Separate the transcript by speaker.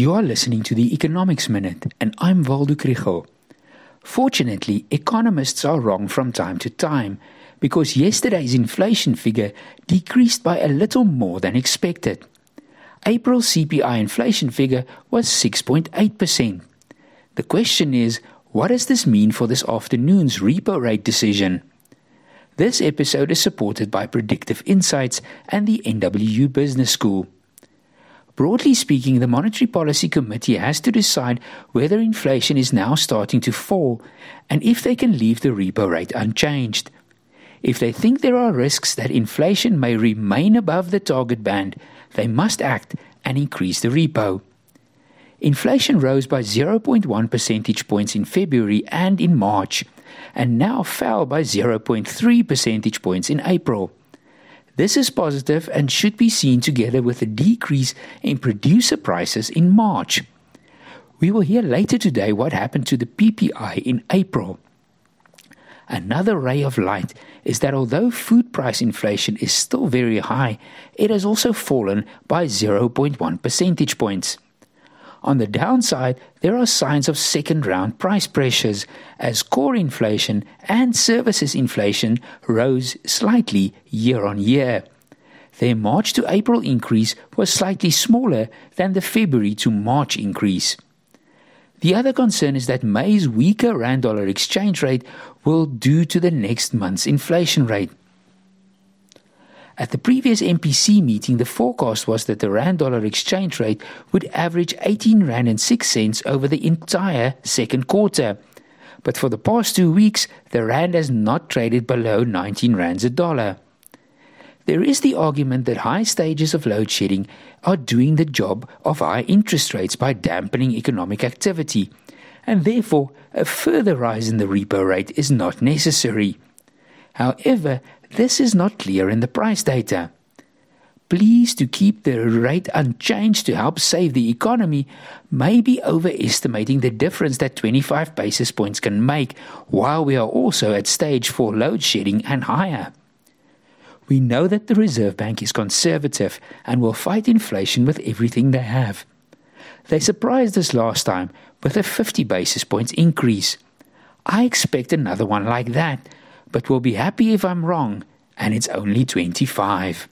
Speaker 1: You are listening to the Economics Minute, and I'm Waldo Krugell. Fortunately, economists are wrong from time to time because yesterday's inflation figure decreased by a little more than expected. April CPI inflation figure was 6.8%. The question is, what does this mean for this afternoon's repo rate decision? This episode is supported by Predictive Insights and the NWU Business School. Broadly speaking, the Monetary Policy Committee has to decide whether inflation is now starting to fall and if they can leave the repo rate unchanged. If they think there are risks that inflation may remain above the target band, they must act and increase the repo. Inflation rose by 0.1 percentage points in February and in March, and now fell by 0.3 percentage points in April. This is positive and should be seen together with a decrease in producer prices in March. We will hear later today what happened to the PPI in April. Another ray of light is that although food price inflation is still very high, it has also fallen by 0.1 percentage points. On the downside, there are signs of second round price pressures as core inflation and services inflation rose slightly year on year. Their March to April increase was slightly smaller than the February to March increase. The other concern is that May's weaker rand dollar exchange rate will do to the next month's inflation rate. At the previous MPC meeting, the forecast was that the rand dollar exchange rate would average 18 rand and 6 cents over the entire second quarter. But for the past two weeks, the rand has not traded below 19 rands a dollar. There is the argument that high stages of load shedding are doing the job of high interest rates by dampening economic activity, and therefore a further rise in the repo rate is not necessary. However, this is not clear in the price data. Pleas to keep the rate unchanged to help save the economy may be overestimating the difference that 25 basis points can make while we are also at stage 4 load shedding and higher. We know that the Reserve Bank is conservative and will fight inflation with everything they have. They surprised us last time with a 50 basis points increase. I expect another one like that but will be happy if I'm wrong and it's only 25.